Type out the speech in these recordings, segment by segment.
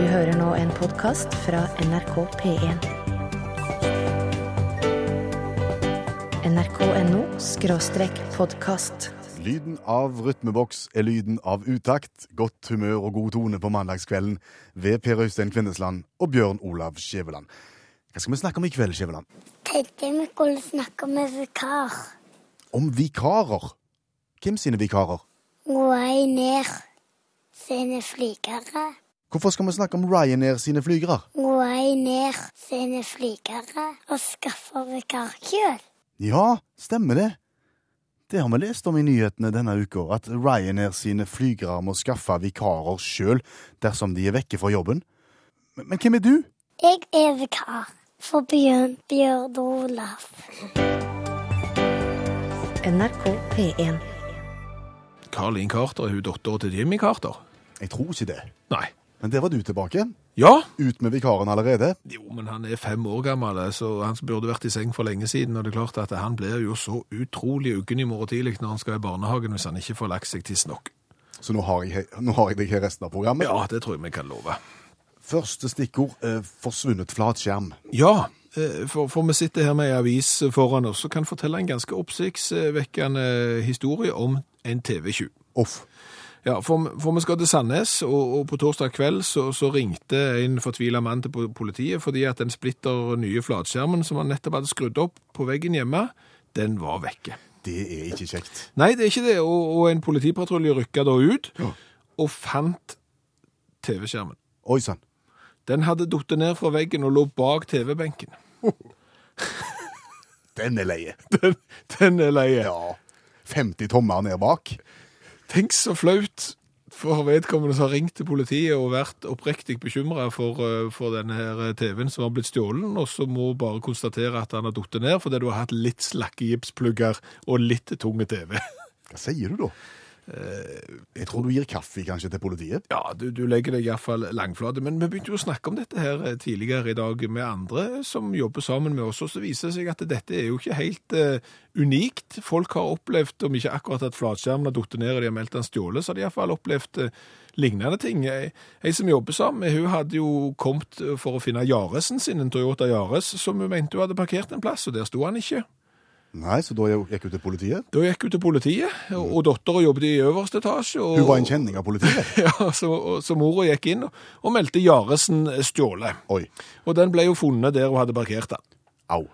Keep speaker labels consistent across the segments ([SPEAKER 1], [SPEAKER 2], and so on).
[SPEAKER 1] Du hører nå en podkast fra NRK P1. nrk.no skråstrek podkast.
[SPEAKER 2] Lyden av rytmeboks er lyden av utakt, godt humør og god tone på mandagskvelden ved Per Øystein Kvindesland og Bjørn Olav Skjæveland. Hva skal vi snakke om i kveld, Skjæveland?
[SPEAKER 3] tenkte vi skulle snakke om vikar.
[SPEAKER 2] Om vikarer. Hvem sine vikarer?
[SPEAKER 3] Ryanair sine flygere.
[SPEAKER 2] Hvorfor skal vi snakke om Ryanair sine flygere?
[SPEAKER 3] Ryanair sine flygere og skaffe vikarkjøl.
[SPEAKER 2] Ja, stemmer det. Det har vi lest om i nyhetene denne uka, at Ryanair sine flygere må skaffe vikarer sjøl dersom de er vekke fra jobben. Men, men hvem er du?
[SPEAKER 3] Jeg er vikar for Bjørn Bjørn Olav.
[SPEAKER 1] NRK P1.
[SPEAKER 4] Carlin Carter er hun dattera til Jimmy Carter?
[SPEAKER 2] Jeg tror ikke det.
[SPEAKER 4] Nei.
[SPEAKER 2] Men der var du tilbake.
[SPEAKER 4] Ja,
[SPEAKER 2] Ut med vikaren allerede.
[SPEAKER 4] jo, men han er fem år gammel, så han burde vært i seng for lenge siden. Og det er klart at han blir jo så utrolig uggen i morgen tidlig når han skal i barnehagen hvis han ikke får lagt seg tidsnok.
[SPEAKER 2] Så nå har jeg, nå har jeg deg her resten av programmet.
[SPEAKER 4] Ja, det tror jeg vi kan love.
[SPEAKER 2] Første stikkord eh, forsvunnet flatskjerm.
[SPEAKER 4] Ja, eh, for, for vi sitter her med en avis foran oss og kan fortelle en ganske oppsiktsvekkende historie om en TV-tjuv.
[SPEAKER 2] Off.
[SPEAKER 4] Ja, for, for vi skal til Sandnes, og, og på torsdag kveld så, så ringte en fortvila mann til politiet fordi at den splitter nye flatskjermen som han nettopp hadde skrudd opp på veggen hjemme, den var vekke.
[SPEAKER 2] Det er ikke kjekt.
[SPEAKER 4] Nei, det er ikke det, og, og en politipatrulje rykka da ut
[SPEAKER 2] Ja.
[SPEAKER 4] og fant TV-skjermen.
[SPEAKER 2] Oi sann.
[SPEAKER 4] Den hadde datt ned fra veggen og lå bak TV-benken.
[SPEAKER 2] Den er leie.
[SPEAKER 4] Den, den er leie.
[SPEAKER 2] Ja. 50 tommer ned bak.
[SPEAKER 4] Tenk så flaut for vedkommende som har ringt til politiet og vært oppriktig bekymra for, eh, for denne her TV-en som har blitt stjålen, og så må bare konstatere at han har falt ned fordi du har hatt litt slakke gipsplugger og litt tunge TV.
[SPEAKER 2] Hva sier du da? Jeg tror du gir kaffe kanskje til politiet.
[SPEAKER 4] Ja, du, du legger deg iallfall langflate. Men vi begynte jo å snakke om dette her eh, tidligere i dag med andre som jobber sammen med oss, og så viser det seg at dette er jo ikke helt uh, unikt. Folk har opplevd, om ikke akkurat at flatskjermen har falt ned og de har meldt den stjålet, så har de iallfall opplevd uh, lignende ting. Ei som jobber sammen med hun hadde jo kommet eh, for å finne Jaresen sin, en Toyota Yares, som hun mente hun hadde parkert en plass, og der sto han ikke.
[SPEAKER 2] Nei, så da gikk hun til politiet.
[SPEAKER 4] Da gikk hun til politiet, og, og dattera jobbet i øverste etasje. Og,
[SPEAKER 2] Hun var en kjenning av politiet.
[SPEAKER 4] Ja, så, så mora gikk inn og, og meldte Jaresen stjålet.
[SPEAKER 2] Oi.
[SPEAKER 4] Og den ble jo funnet der hun hadde parkert den.
[SPEAKER 2] Au.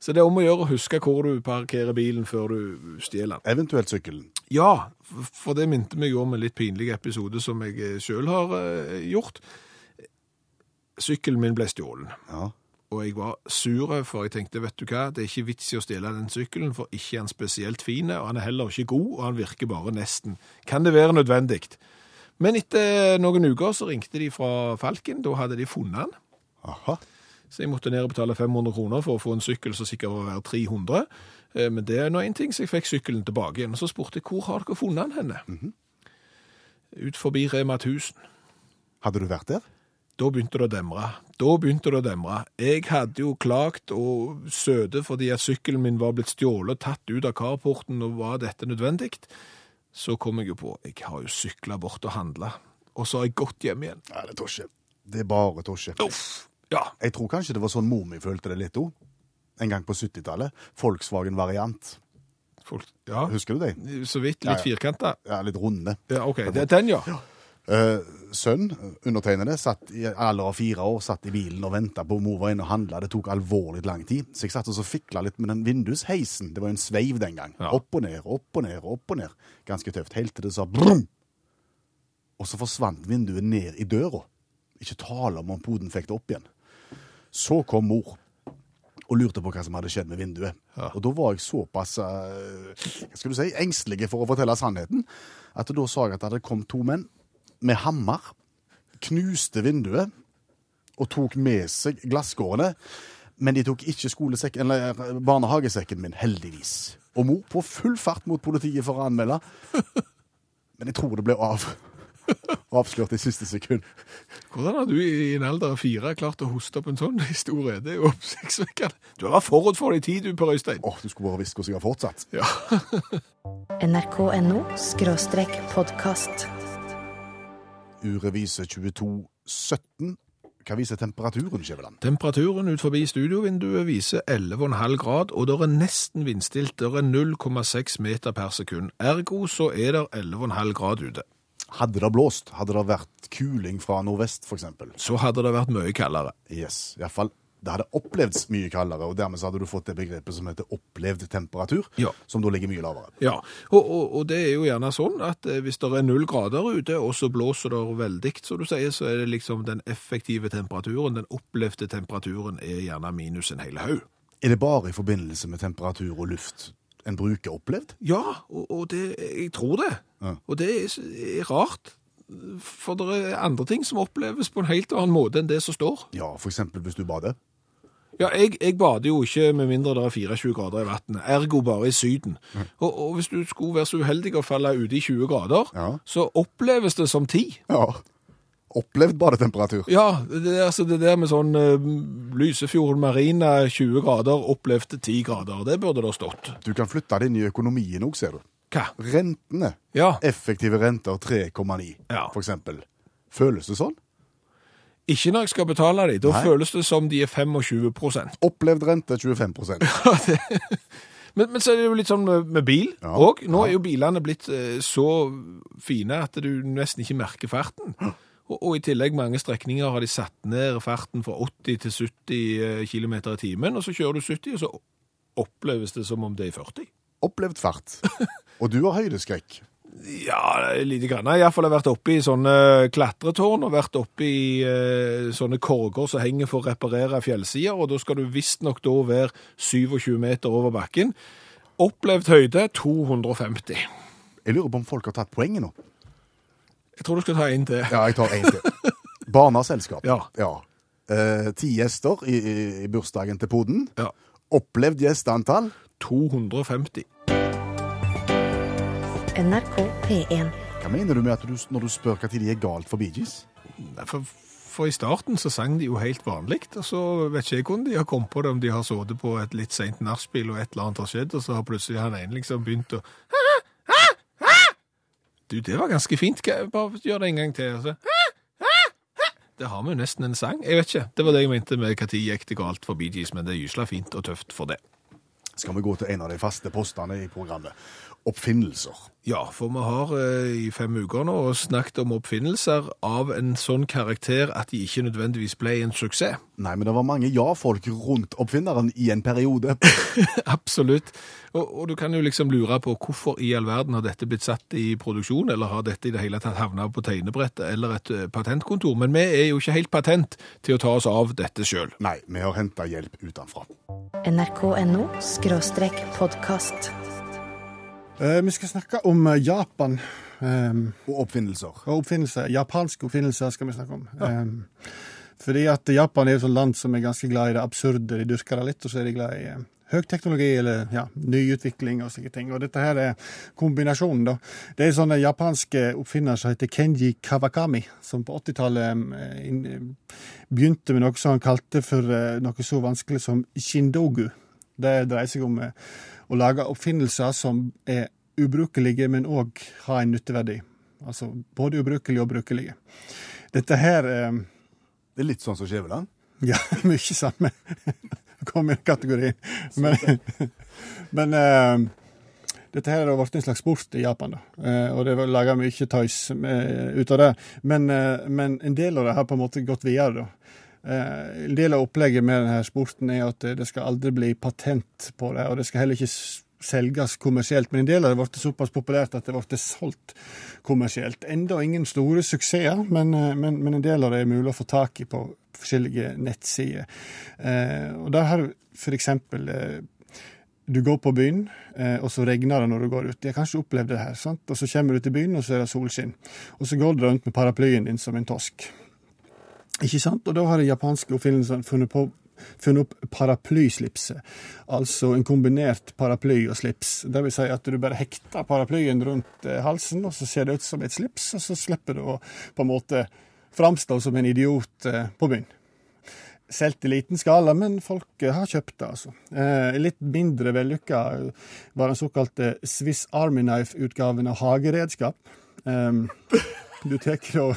[SPEAKER 4] Så det er om å gjøre å huske hvor du parkerer bilen før du stjeler den.
[SPEAKER 2] Eventuelt sykkelen.
[SPEAKER 4] Ja, for det minte meg om en litt pinlig episode som jeg sjøl har eh, gjort. Sykkelen min ble stjålet.
[SPEAKER 2] Ja.
[SPEAKER 4] Og jeg var sur, for jeg tenkte, vet du hva, det er ikke vits i å stjele den sykkelen, for ikke er han spesielt fin, og han er heller ikke god, og han virker bare nesten. Kan det være nødvendig? Men etter noen uker så ringte de fra Falken, da hadde de funnet han.
[SPEAKER 2] Aha.
[SPEAKER 4] Så jeg måtte ned og betale 500 kroner for å få en sykkel som sikkert var verdt 300. Eh, Men det er nå en ting, så jeg fikk sykkelen tilbake igjen. Og så spurte jeg, hvor har dere funnet han henne? Ut forbi Rema 1000.
[SPEAKER 2] Hadde du vært der?
[SPEAKER 4] Da begynte det å demre. Da begynte det å demre. Jeg hadde jo klagt og søte fordi at sykkelen min var blitt stjålet, tatt ut av carporten, og var dette nødvendig? Så kom jeg jo på, jeg har jo sykla bort og handla, og så har jeg gått hjem igjen.
[SPEAKER 2] Nei, det er tosje. Det er bare tosje.
[SPEAKER 4] Uff! Ja,
[SPEAKER 2] Jeg tror kanskje det var sånn mor mi følte det litt òg. En gang på 70-tallet. Volkswagen-variant.
[SPEAKER 4] folk, ja.
[SPEAKER 2] Husker du det?
[SPEAKER 4] så vidt, litt
[SPEAKER 2] ja.
[SPEAKER 4] firkanta.
[SPEAKER 2] Ja, Litt runde.
[SPEAKER 4] Ja, ok, det er den, ja.
[SPEAKER 2] Eh, sønn, undertegnede, satt i alder av fire år, satt i bilen og venta på mor var inne og handla. Det tok alvorlig lang tid. Så jeg satt og så fikla litt med den vindusheisen. Det var jo en sveiv den gang.
[SPEAKER 4] Ja.
[SPEAKER 2] Opp og ned, opp og ned, opp og ned. Ganske tøft. Helt til det sa brum! Og så forsvant vinduet ned i døra. Ikke tale om om poden fikk det opp igjen. Så kom mor og lurte på hva som hadde skjedd med vinduet.
[SPEAKER 4] Ja.
[SPEAKER 2] Og da var jeg såpass eh, hva skal du si, engstelig for å fortelle sannheten at da sa jeg at det hadde kommet to menn med hammer, knuste vinduet og tok med seg glasskårene. Men de tok ikke eller barnehagesekken min, heldigvis. Og mor på full fart mot politiet for å anmelde. Men jeg tror det ble av. Avslørt i siste sekund.
[SPEAKER 4] Hvordan har du i en alder av fire klart å hoste opp en sånn historie? Det er jo oppsiktsvekkende. Du har vært forut for din tid, du, Per Øystein.
[SPEAKER 2] Åh, du skulle bare visst hvordan jeg har fortsatt.
[SPEAKER 4] Ja.
[SPEAKER 1] nrk.no podkast.
[SPEAKER 2] Uret viser 22 17. Hva viser temperaturen, Skjæveland?
[SPEAKER 4] Temperaturen ut forbi studiovinduet viser 11,5 grad, og det er nesten vindstilt. Det er 0,6 meter per sekund. Ergo så er det 11,5 grad ute.
[SPEAKER 2] Hadde det blåst, hadde det vært kuling fra nordvest, f.eks.
[SPEAKER 4] Så hadde det vært mye kaldere.
[SPEAKER 2] Yes, i hvert fall. Det hadde opplevd mye kaldere, og dermed så hadde du fått det begrepet som heter opplevd temperatur,
[SPEAKER 4] Ja.
[SPEAKER 2] som da ligger mye lavere.
[SPEAKER 4] Ja, og, og, og det er jo gjerne sånn at eh, hvis det er null grader ute, og så blåser det veldig, så du sier, så er det liksom den effektive temperaturen, den opplevde temperaturen, er gjerne minus en hel haug.
[SPEAKER 2] Er det bare i forbindelse med temperatur og luft en bruker opplevd?
[SPEAKER 4] Ja, og, og det, jeg tror det.
[SPEAKER 2] Ja.
[SPEAKER 4] Og det er, er rart, for det er andre ting som oppleves på en helt annen måte enn det som står.
[SPEAKER 2] Ja, eksempel hvis du bader.
[SPEAKER 4] Ja, jeg, jeg bader jo ikke med mindre det er 24 grader i vannet, ergo bare i syden. Og, og hvis du skulle være så uheldig å falle ute i 20 grader,
[SPEAKER 2] Ja.
[SPEAKER 4] så oppleves det som 10.
[SPEAKER 2] Ja. Opplevd badetemperatur.
[SPEAKER 4] Ja, det, altså det der med sånn uh, Lysefjorden Marina 20 grader, opplevd 10 grader, det burde det ha stått.
[SPEAKER 2] Du kan flytte det inn i økonomien òg, ser du.
[SPEAKER 4] Hva?
[SPEAKER 2] Rentene.
[SPEAKER 4] Ja,
[SPEAKER 2] Effektive renter 3,9,
[SPEAKER 4] Ja.
[SPEAKER 2] for eksempel. Føles det sånn?
[SPEAKER 4] Ikke når jeg skal betale de, da
[SPEAKER 2] Nei.
[SPEAKER 4] føles det som de er 25%
[SPEAKER 2] Opplevd rente 25%
[SPEAKER 4] Men, men så er det jo litt sånn med, med bil
[SPEAKER 2] Ja.
[SPEAKER 4] Nå er jo bilene blitt eh, så fine at du nesten ikke merker farten. Og, og i tillegg mange strekninger har de satt ned farten fra 80 til 70 km i timen, og så kjører du 70, og så oppleves det som om det er 40.
[SPEAKER 2] Opplevd fart. Og du har høydeskrekk.
[SPEAKER 4] Ja, lite grann. Jeg har iallfall vært oppe i sånne klatretårn og vært oppe i eh, sånne korger som henger for å reparere fjellsider, og da skal du visstnok da være 27 meter over bakken. Opplevd høyde 250.
[SPEAKER 2] Jeg lurer på om folk har tatt poenget nå.
[SPEAKER 4] Jeg tror du skal ta en til.
[SPEAKER 2] Ja, jeg tar én til. Barnaselskap.
[SPEAKER 4] Ja.
[SPEAKER 2] Eh, ti gjester i, i, i bursdagen til poden.
[SPEAKER 4] Ja.
[SPEAKER 2] Opplevd gjesteantall
[SPEAKER 4] 250.
[SPEAKER 1] NRK P1.
[SPEAKER 2] Hva mener du med at du, når du spør hva de er galt for Bee Gees?
[SPEAKER 4] For, for i starten så sang de jo helt vanlig, og så vet ikke jeg hvordan de har kommet på det, om de har sittet på et litt seint nachspiel og et eller annet har skjedd, og så har plutselig han ene liksom begynt å Du, det var ganske fint. Bare gjør det en gang til. Altså. Det har vi jo nesten en sang. Jeg vet ikke. Det var det jeg mente med når gikk det galt for Bee Gees, men det er gysla fint og tøft for det.
[SPEAKER 2] Skal vi gå til en av de faste postene i programmet? Oppfinnelser.
[SPEAKER 4] Ja, for vi har eh, i fem uker nå snakket om oppfinnelser av en sånn karakter at de ikke nødvendigvis ble en suksess.
[SPEAKER 2] Nei, men det var mange ja-folk rundt oppfinneren i en periode.
[SPEAKER 4] Absolutt. Og, og du kan jo liksom lure på hvorfor i all verden har dette blitt satt i produksjon, eller har dette i det hele tatt havnet på tegnebrettet eller et eh, patentkontor. Men vi er jo ikke helt patent til å ta oss av dette sjøl.
[SPEAKER 2] Nei, vi har henta hjelp utenfra.
[SPEAKER 1] NRK.no podkast.
[SPEAKER 5] Uh, vi skal snakke om eh, Japan Um,
[SPEAKER 2] Og oppfinnelser.
[SPEAKER 5] og oppfinnelser. Japanske oppfinnelser skal vi snakke om. Eh, fordi at Japan er jo et land som er ganske glad i det absurde. De dyrker det litt, og så er de glad i eh, høyteknologi eller ja, nyutvikling og slike ting. Og dette her er kombinasjonen, da. Det er sånne japanske oppfinnere som heter Kenji Kawakami, som på 80-tallet eh, begynte med noe som han kalte for eh, noe så vanskelig som shindogu. Det dreier seg om eh, å lage oppfinnelser som er ubrukelige, men òg har en nytteverdi. Altså både ubrukelige og brukelige. Dette her eh,
[SPEAKER 2] Det er litt sånn som Skjæveland.
[SPEAKER 5] Ja, mye samme. Kom i kategorien. Men, men eh, dette her har blitt en slags sport i Japan, da. Eh, og det er laga mye tøys med, ut av det. Men, eh, men en del av det har på en måte gått videre, da. Eh, en del av opplegget med denne sporten er at det skal aldri bli patent på det, og det skal heller ikke selges kommersielt. Men en del av det blitt såpass populært at det blitt solgt kommersielt. Enda ingen store suksesser, men, eh, men, men en del av det er mulig å få tak i på forskjellige nettsider. Eh, og der har du eksempel eh, du går på byen, og så regner det når du går ut. Jeg har kanskje opplevd det her. sant? Og så kommer du til byen, og så er det solskinn. Og så går du rundt med paraplyen din som en tosk. Ikke sant? Og da har de japanske oppfinnelsene funnet, funnet opp paraplyslipset. Altså en kombinert paraply og slips. Det vil si at du bare hekter paraplyen rundt eh, halsen, og så ser det ut som et slips, og så slipper du å på en måte framstå som en idiot eh, på byen. Solgt i liten skala, men folk eh, har kjøpt det, altså. Eh, litt mindre vellykka var den såkalte Swiss Army Knife-utgaven av hageredskap. Eh, du tar da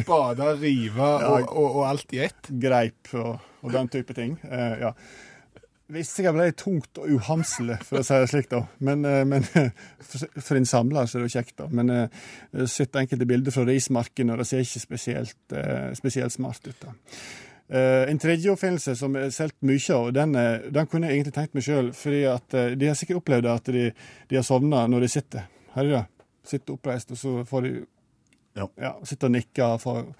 [SPEAKER 4] Spader, rive og, og, og alt i ett.
[SPEAKER 5] greip og, og den type ting. Eh, ja. Visste jeg ble tungt og uhamselig, for å si det slik, da. Men, eh, men for, for en samler så er det jo kjekt, da. Men eh, jeg har sett enkelte bilder fra rismarken, og det ser ikke spesielt, eh, spesielt smart ut. da. Uh, en tredje oppfinnelse som er solgt mye av, den, eh, den kunne jeg egentlig tenkt meg sjøl. eh, de har sikkert opplevd at de, de har sovna når de sitter. Her er det? Sitter oppreist, og så får de
[SPEAKER 2] Ja.
[SPEAKER 5] ja, sitter og nikker. for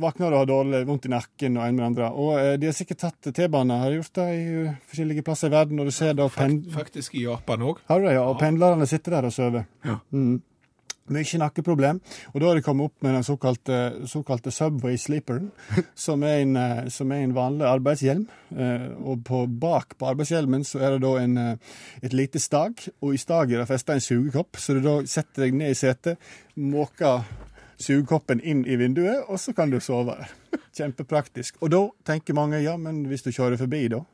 [SPEAKER 5] Våkner og har dårlig vondt i nakken og en med andre. Og eh, de har sikkert tatt T-bane, har de gjort det i eh, forskjellige plasser i verden. Og du ser da pen
[SPEAKER 4] Faktisk i Japan òg.
[SPEAKER 5] har du det, ja, og pendlerne sitter der og sover.
[SPEAKER 4] Ja.
[SPEAKER 5] Mm. Mye nakkeproblem. Og da har de kommet opp med den såkalte, såkalte Subway Sleeperen, som er en, eh, som er en vanlig arbeidshjelm. Eh, Og på, bak på arbeidshjelmen så er det da en, eh, et lite stag, og i staget er det festa en sugekopp, så du da setter deg ned i setet, måker sugekoppen inn i vinduet, og så kan du sove der. Kjempepraktisk. Og da tenker mange ja, men hvis du kjører forbi, da?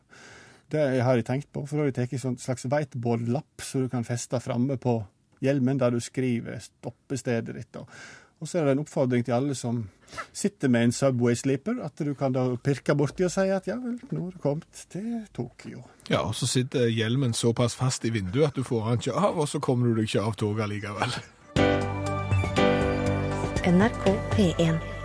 [SPEAKER 5] Det har jeg tenkt på, for da har jeg tatt en sånn slags whiteboard-lapp så du kan feste framme på hjelmen, der du skriver stoppestedet ditt. da. Og så er det en oppfordring til alle som sitter med en Subway Sleeper, at du kan da pirke borti og si at ja vel, nå har du kommet til Tokyo.
[SPEAKER 4] Ja, og så sitter hjelmen såpass fast i vinduet at du får den ikke av, og så kommer du deg ikke av toget likevel.
[SPEAKER 1] NRK P1.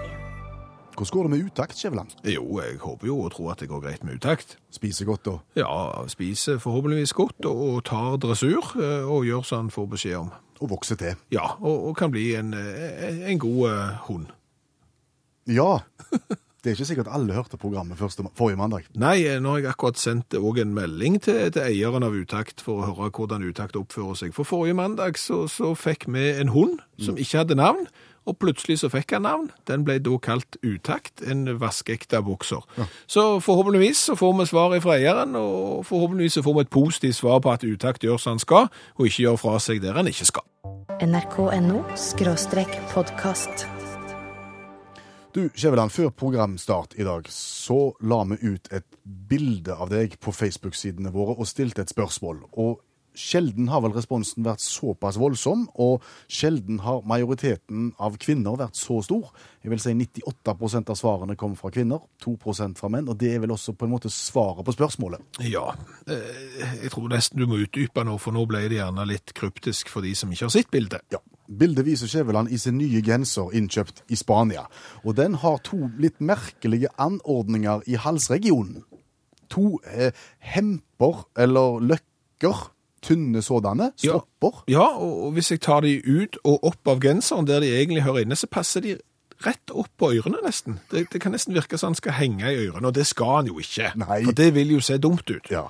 [SPEAKER 2] Hvordan går det med utakt, Skjæveland?
[SPEAKER 4] Jo, jeg håper jo og tror at det går greit med utakt.
[SPEAKER 2] Spiser godt da?
[SPEAKER 4] Ja, spiser forhåpentligvis godt og, tar dressur, eh, og gjør som han får beskjed om.
[SPEAKER 2] Og vokser til?
[SPEAKER 4] Ja, og, og kan bli en, en god uh, hund.
[SPEAKER 2] Ja. Det er ikke sikkert alle hørte programmet første, forrige mandag.
[SPEAKER 4] Nei, eh, nå har jeg akkurat sendt òg en melding til, til eieren av Utakt for å høre hvordan Utakt oppfører seg. For forrige mandag så, så fikk vi en hund som ikke hadde navn, og plutselig så fikk han navn. Den ble da kalt Utakt, en vaskeekte bokser. Så forhåpentligvis så får vi svar fra eieren, og forhåpentligvis så får vi et positivt svar på at Utakt gjør som han skal, og ikke gjør fra seg der han ikke skal.
[SPEAKER 1] NRK.no podkast.
[SPEAKER 2] Du, Skjæveland, før programstart i dag så la vi ut et bilde av deg på Facebook-sidene våre og stilte et spørsmål. Og sjelden har vel responsen vært såpass voldsom, og sjelden har majoriteten av kvinner vært så stor. Jeg vil si 98% av svarene kom fra kvinner, 2% fra menn, og det er vel også på en måte svaret på spørsmålet.
[SPEAKER 4] Ja, eh, jeg tror nesten du må utdype nå, for nå ble det gjerne litt kryptisk for de som ikke har sett bildet.
[SPEAKER 2] Ja. Bildet viser Skjæveland i sin nye genser innkjøpt i Spania. Og den har to litt merkelige anordninger i halsregionen. To eh, hemper, eller løkker, tynne sådanne,
[SPEAKER 4] Ja.
[SPEAKER 2] stropper.
[SPEAKER 4] Ja, og og hvis jeg tar de ut og opp av genseren der de egentlig hører inne, så passer de rett opp på ørene nesten. Det, det kan nesten virke som han skal henge i ørene, og det skal han jo ikke.
[SPEAKER 2] Nei.
[SPEAKER 4] For det vil jo se dumt ut.
[SPEAKER 2] Ja.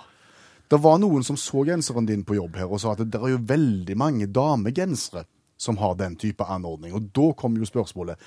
[SPEAKER 2] Det var noen som så genseren din på jobb her og sa at det er jo veldig mange damegensere som har den type anordning. Og da kom jo spørsmålet,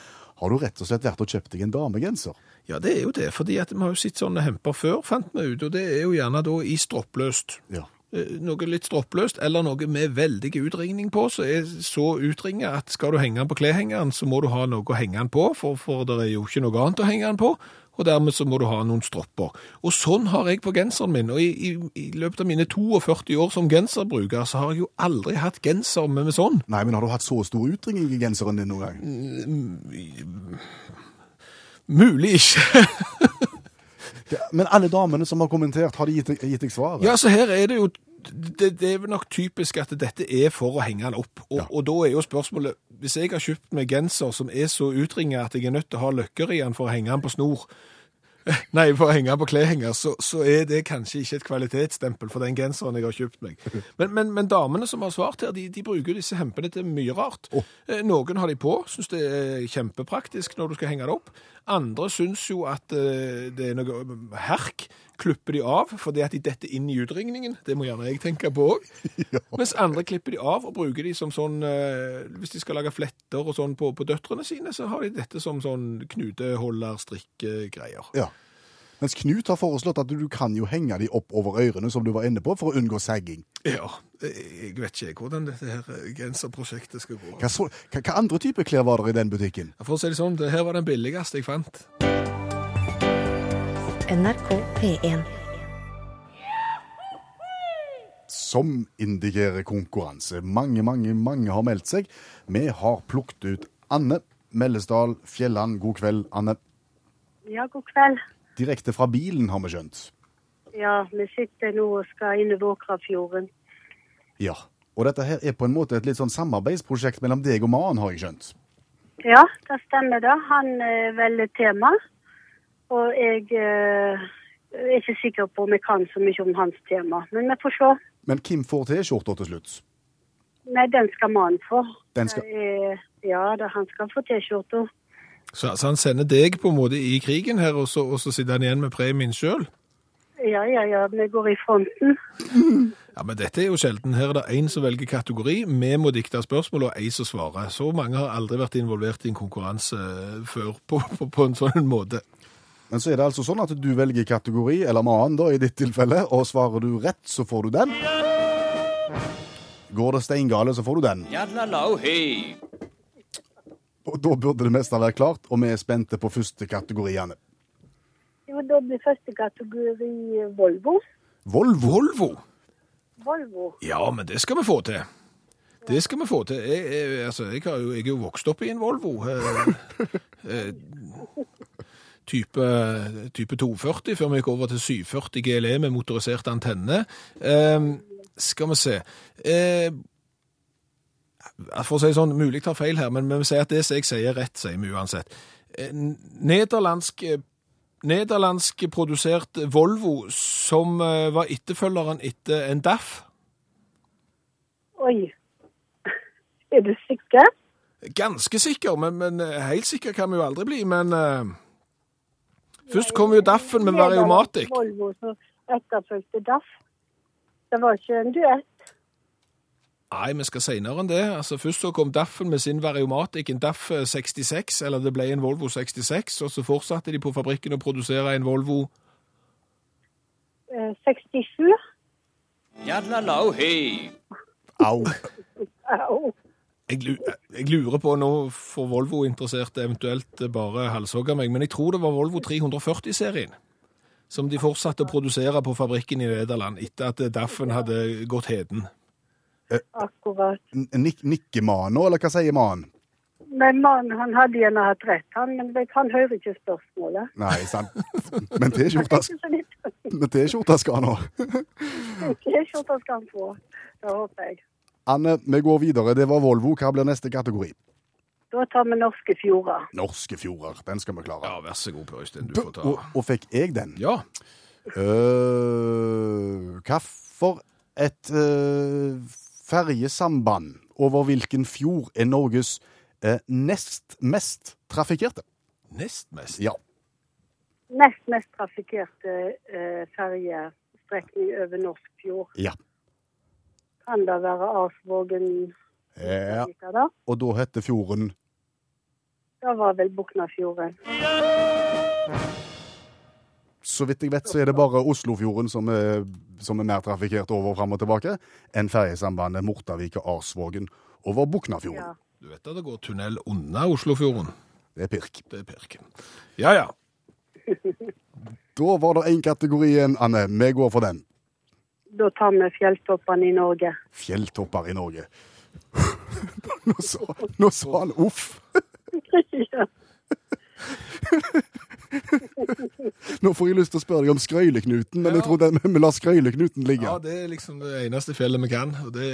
[SPEAKER 2] har du rett og slett vært og kjøpt deg en damegenser?
[SPEAKER 4] Ja, det er jo det, fordi at vi har jo sett sånne hemper før, fant vi ut, og det er jo gjerne da i stroppløst.
[SPEAKER 2] Ja.
[SPEAKER 4] Eh, Noe litt stroppløst, eller noe med veldig utringning på, så er så utringet at skal du henge den på kleshengeren, så må du ha noe å henge den på, for, for det er jo ikke noe annet å henge den på, og dermed så må du ha noen stropper. Og sånn har jeg på genseren min, og i, i, i løpet av mine 42 år som genserbruker, så har jeg jo aldri hatt genser med, med sånn.
[SPEAKER 2] Nei, men har du hatt så stor utringning i genseren din noen gang?
[SPEAKER 4] Mulig ikke.
[SPEAKER 2] Men alle damene som har kommentert, har de gitt, deg- gitt deg svaret?
[SPEAKER 4] Ja, så her er det jo det, det er vel nok typisk at dette er for å henge den opp. Og,
[SPEAKER 2] Ja.
[SPEAKER 4] og da er jo spørsmålet Hvis jeg har kjøpt meg genser som er så utringet at jeg er nødt til å ha løkker i den for å henge den på snor, Nei, for å henge på klehenger, så, så er det kanskje ikke et kvalitetsstempel for den genseren jeg har kjøpt meg. Men, men, men damene som har svart her, de, de bruker disse hempene til mye rart. Oh. Noen har de på, syns det er kjempepraktisk når du skal henge det opp. Andre syns jo at eh, det er noe herk. Klipper de av fordi at de detter inn i utringningen. Det må gjerne jeg tenke på òg. Mens andre klipper de av og bruker de som sånn eh, Hvis de skal lage fletter og sånn på, på døtrene sine, så har de dette som sånn knuteholder, strikkegreier.
[SPEAKER 2] Ja. Mens Knut har foreslått at du kan jo henge de opp over ørene, som du var inne på, for å unngå sagging.
[SPEAKER 4] Ja, jeg vet ikke hvordan dette her eh, genserprosjektet skal gå.
[SPEAKER 2] Hva, så, hva, hva andre typer klær var det i den butikken?
[SPEAKER 4] For å si det sånn, det her var den billigste jeg fant.
[SPEAKER 1] NRK P1.
[SPEAKER 2] Som indikerer konkurranse. Mange, mange, mange har meldt seg. Vi har plukket ut Anne. Mellesdal, Fjelland, god kveld. Anne,
[SPEAKER 6] Ja, god kveld.
[SPEAKER 2] direkte fra bilen har vi skjønt.
[SPEAKER 6] Ja, vi sitter nå og skal inn i Våkrafjorden.
[SPEAKER 2] Ja. Og dette her er på en måte et litt sånn samarbeidsprosjekt mellom deg og mannen, har jeg skjønt.
[SPEAKER 6] Ja, det stemmer det. Han eh, velger tema. Og jeg eh, er ikke sikker på om jeg kan så mye om hans tema. Men vi får se.
[SPEAKER 2] Men hvem får T-skjorta til slutt?
[SPEAKER 6] Nei, den skal mannen få.
[SPEAKER 2] Den skal-
[SPEAKER 6] er- ja, det, han skal få T-skjorta.
[SPEAKER 4] Så, altså, han sender deg på en måte i krigen her, og så, og så sitter han igjen med premien sjøl?
[SPEAKER 6] Ja, ja, ja. Vi går i fronten.
[SPEAKER 4] Ja, men dette er jo sjelden. Her er det én som velger kategori, vi må dikte spørsmål, og ei som svarer. Så mange har aldri vært involvert i en konkurranse eh, før på, på, på en sånn måte.
[SPEAKER 2] Men så er det altså sånn at du velger kategori, eller mannen da, i ditt tilfelle, og svarer du rett, så får du den. Går det steingale, så får du den. Og da burde det meste være klart, og vi er spente på første kategoriene.
[SPEAKER 6] Jo, da blir første kategori Volvo.
[SPEAKER 2] Volvo.
[SPEAKER 4] Volvo!
[SPEAKER 6] Volvo.
[SPEAKER 4] Ja, men det skal vi få til. Det skal vi få til. Jeg, jeg, altså, jeg, har jo, jeg er jo vokst opp i en Volvo. Eh, eh, type, type 240, før vi gikk over til 740 GLE med motorisert antenne. Eh, skal vi se. Eh, for å si det sånn, mulig tar feil her, men vi sier at det jeg sier er rett, sier vi uansett. Eh, Nederlandsk, nederlandsk produsert Volvo som eh, var etterfølgeren etter en DAF.
[SPEAKER 6] Oi. Er du sikker?
[SPEAKER 4] Ganske sikker, men, men eh, helt sikker kan vi jo aldri bli. Men eh, først kom jo DAF-en med Variomatic.
[SPEAKER 6] Volvo som etterfulgte DAF. Det var ikke en duett.
[SPEAKER 4] Nei, vi skal seinere enn det. Altså, først så kom DAF-en med sin Variomatic, en DAF 66, eller det ble en Volvo 66, og så fortsatte de på fabrikken å produsere en Volvo
[SPEAKER 6] Eh, 67.
[SPEAKER 2] Au.
[SPEAKER 6] Au.
[SPEAKER 4] Jeg, lurer på nå får Volvo-interesserte eventuelt bare halshogge meg, men jeg tror det var Volvo 340-serien som de fortsatte å produsere på fabrikken i Nederland etter at DAF-en hadde gått heden.
[SPEAKER 6] Akkurat.
[SPEAKER 2] Nikker mannen nå, eller hva sier man?
[SPEAKER 6] Men mannen han hadde gjerne hatt rett, han, men vet, han hører ikke spørsmålet.
[SPEAKER 2] Nei, sant. Men T-skjorta skal han ha.
[SPEAKER 6] T-skjorta skal han få. Det håper jeg.
[SPEAKER 2] Anne, vi går videre. Det var Volvo. Hva blir neste kategori?
[SPEAKER 6] Da tar vi norske fjorder.
[SPEAKER 2] Norske fjorder. Den skal vi klare.
[SPEAKER 4] Ja, vær så god, Per Øystein, du får ta.
[SPEAKER 2] Og, og fikk jeg den?
[SPEAKER 4] Ja,
[SPEAKER 2] Uh, hva for et uh, ferjesamband over hvilken fjord er Norges uh, nest mest trafikkerte?
[SPEAKER 4] nest mest.
[SPEAKER 2] Ja.
[SPEAKER 6] Nest mest trafikkerte uh, ferjestrekning over norsk fjord.
[SPEAKER 2] ja.
[SPEAKER 6] Kan det være Arsvågen?
[SPEAKER 2] ja.
[SPEAKER 6] Da?
[SPEAKER 2] Og da heter fjorden
[SPEAKER 6] Det var vel Buknafjorden.
[SPEAKER 2] Så vidt jeg vet, så er det bare Oslofjorden som er, som er mer trafikkert over fram og tilbake enn ferjesambandet Mortavik og Arsvågen over Buknafjorden.
[SPEAKER 6] Ja.
[SPEAKER 4] Du vet at det går tunnel under Oslofjorden?
[SPEAKER 2] Det er pirk.
[SPEAKER 4] Det er pirk. Ja, ja.
[SPEAKER 2] Da var det én kategori igjen, Anne. Vi går for den.
[SPEAKER 6] Da tar vi fjelltoppene i Norge.
[SPEAKER 2] Fjelltopper i Norge. Nå sa, nå sa han uff.
[SPEAKER 6] ja.
[SPEAKER 2] Nå får jeg lyst til å spørre deg om Skrøyleknuten, men jeg
[SPEAKER 4] Ja.
[SPEAKER 2] tror den, vi lar Skrøyleknuten ligge.
[SPEAKER 4] Ja, det er liksom det eneste fjellet vi kan. og Det,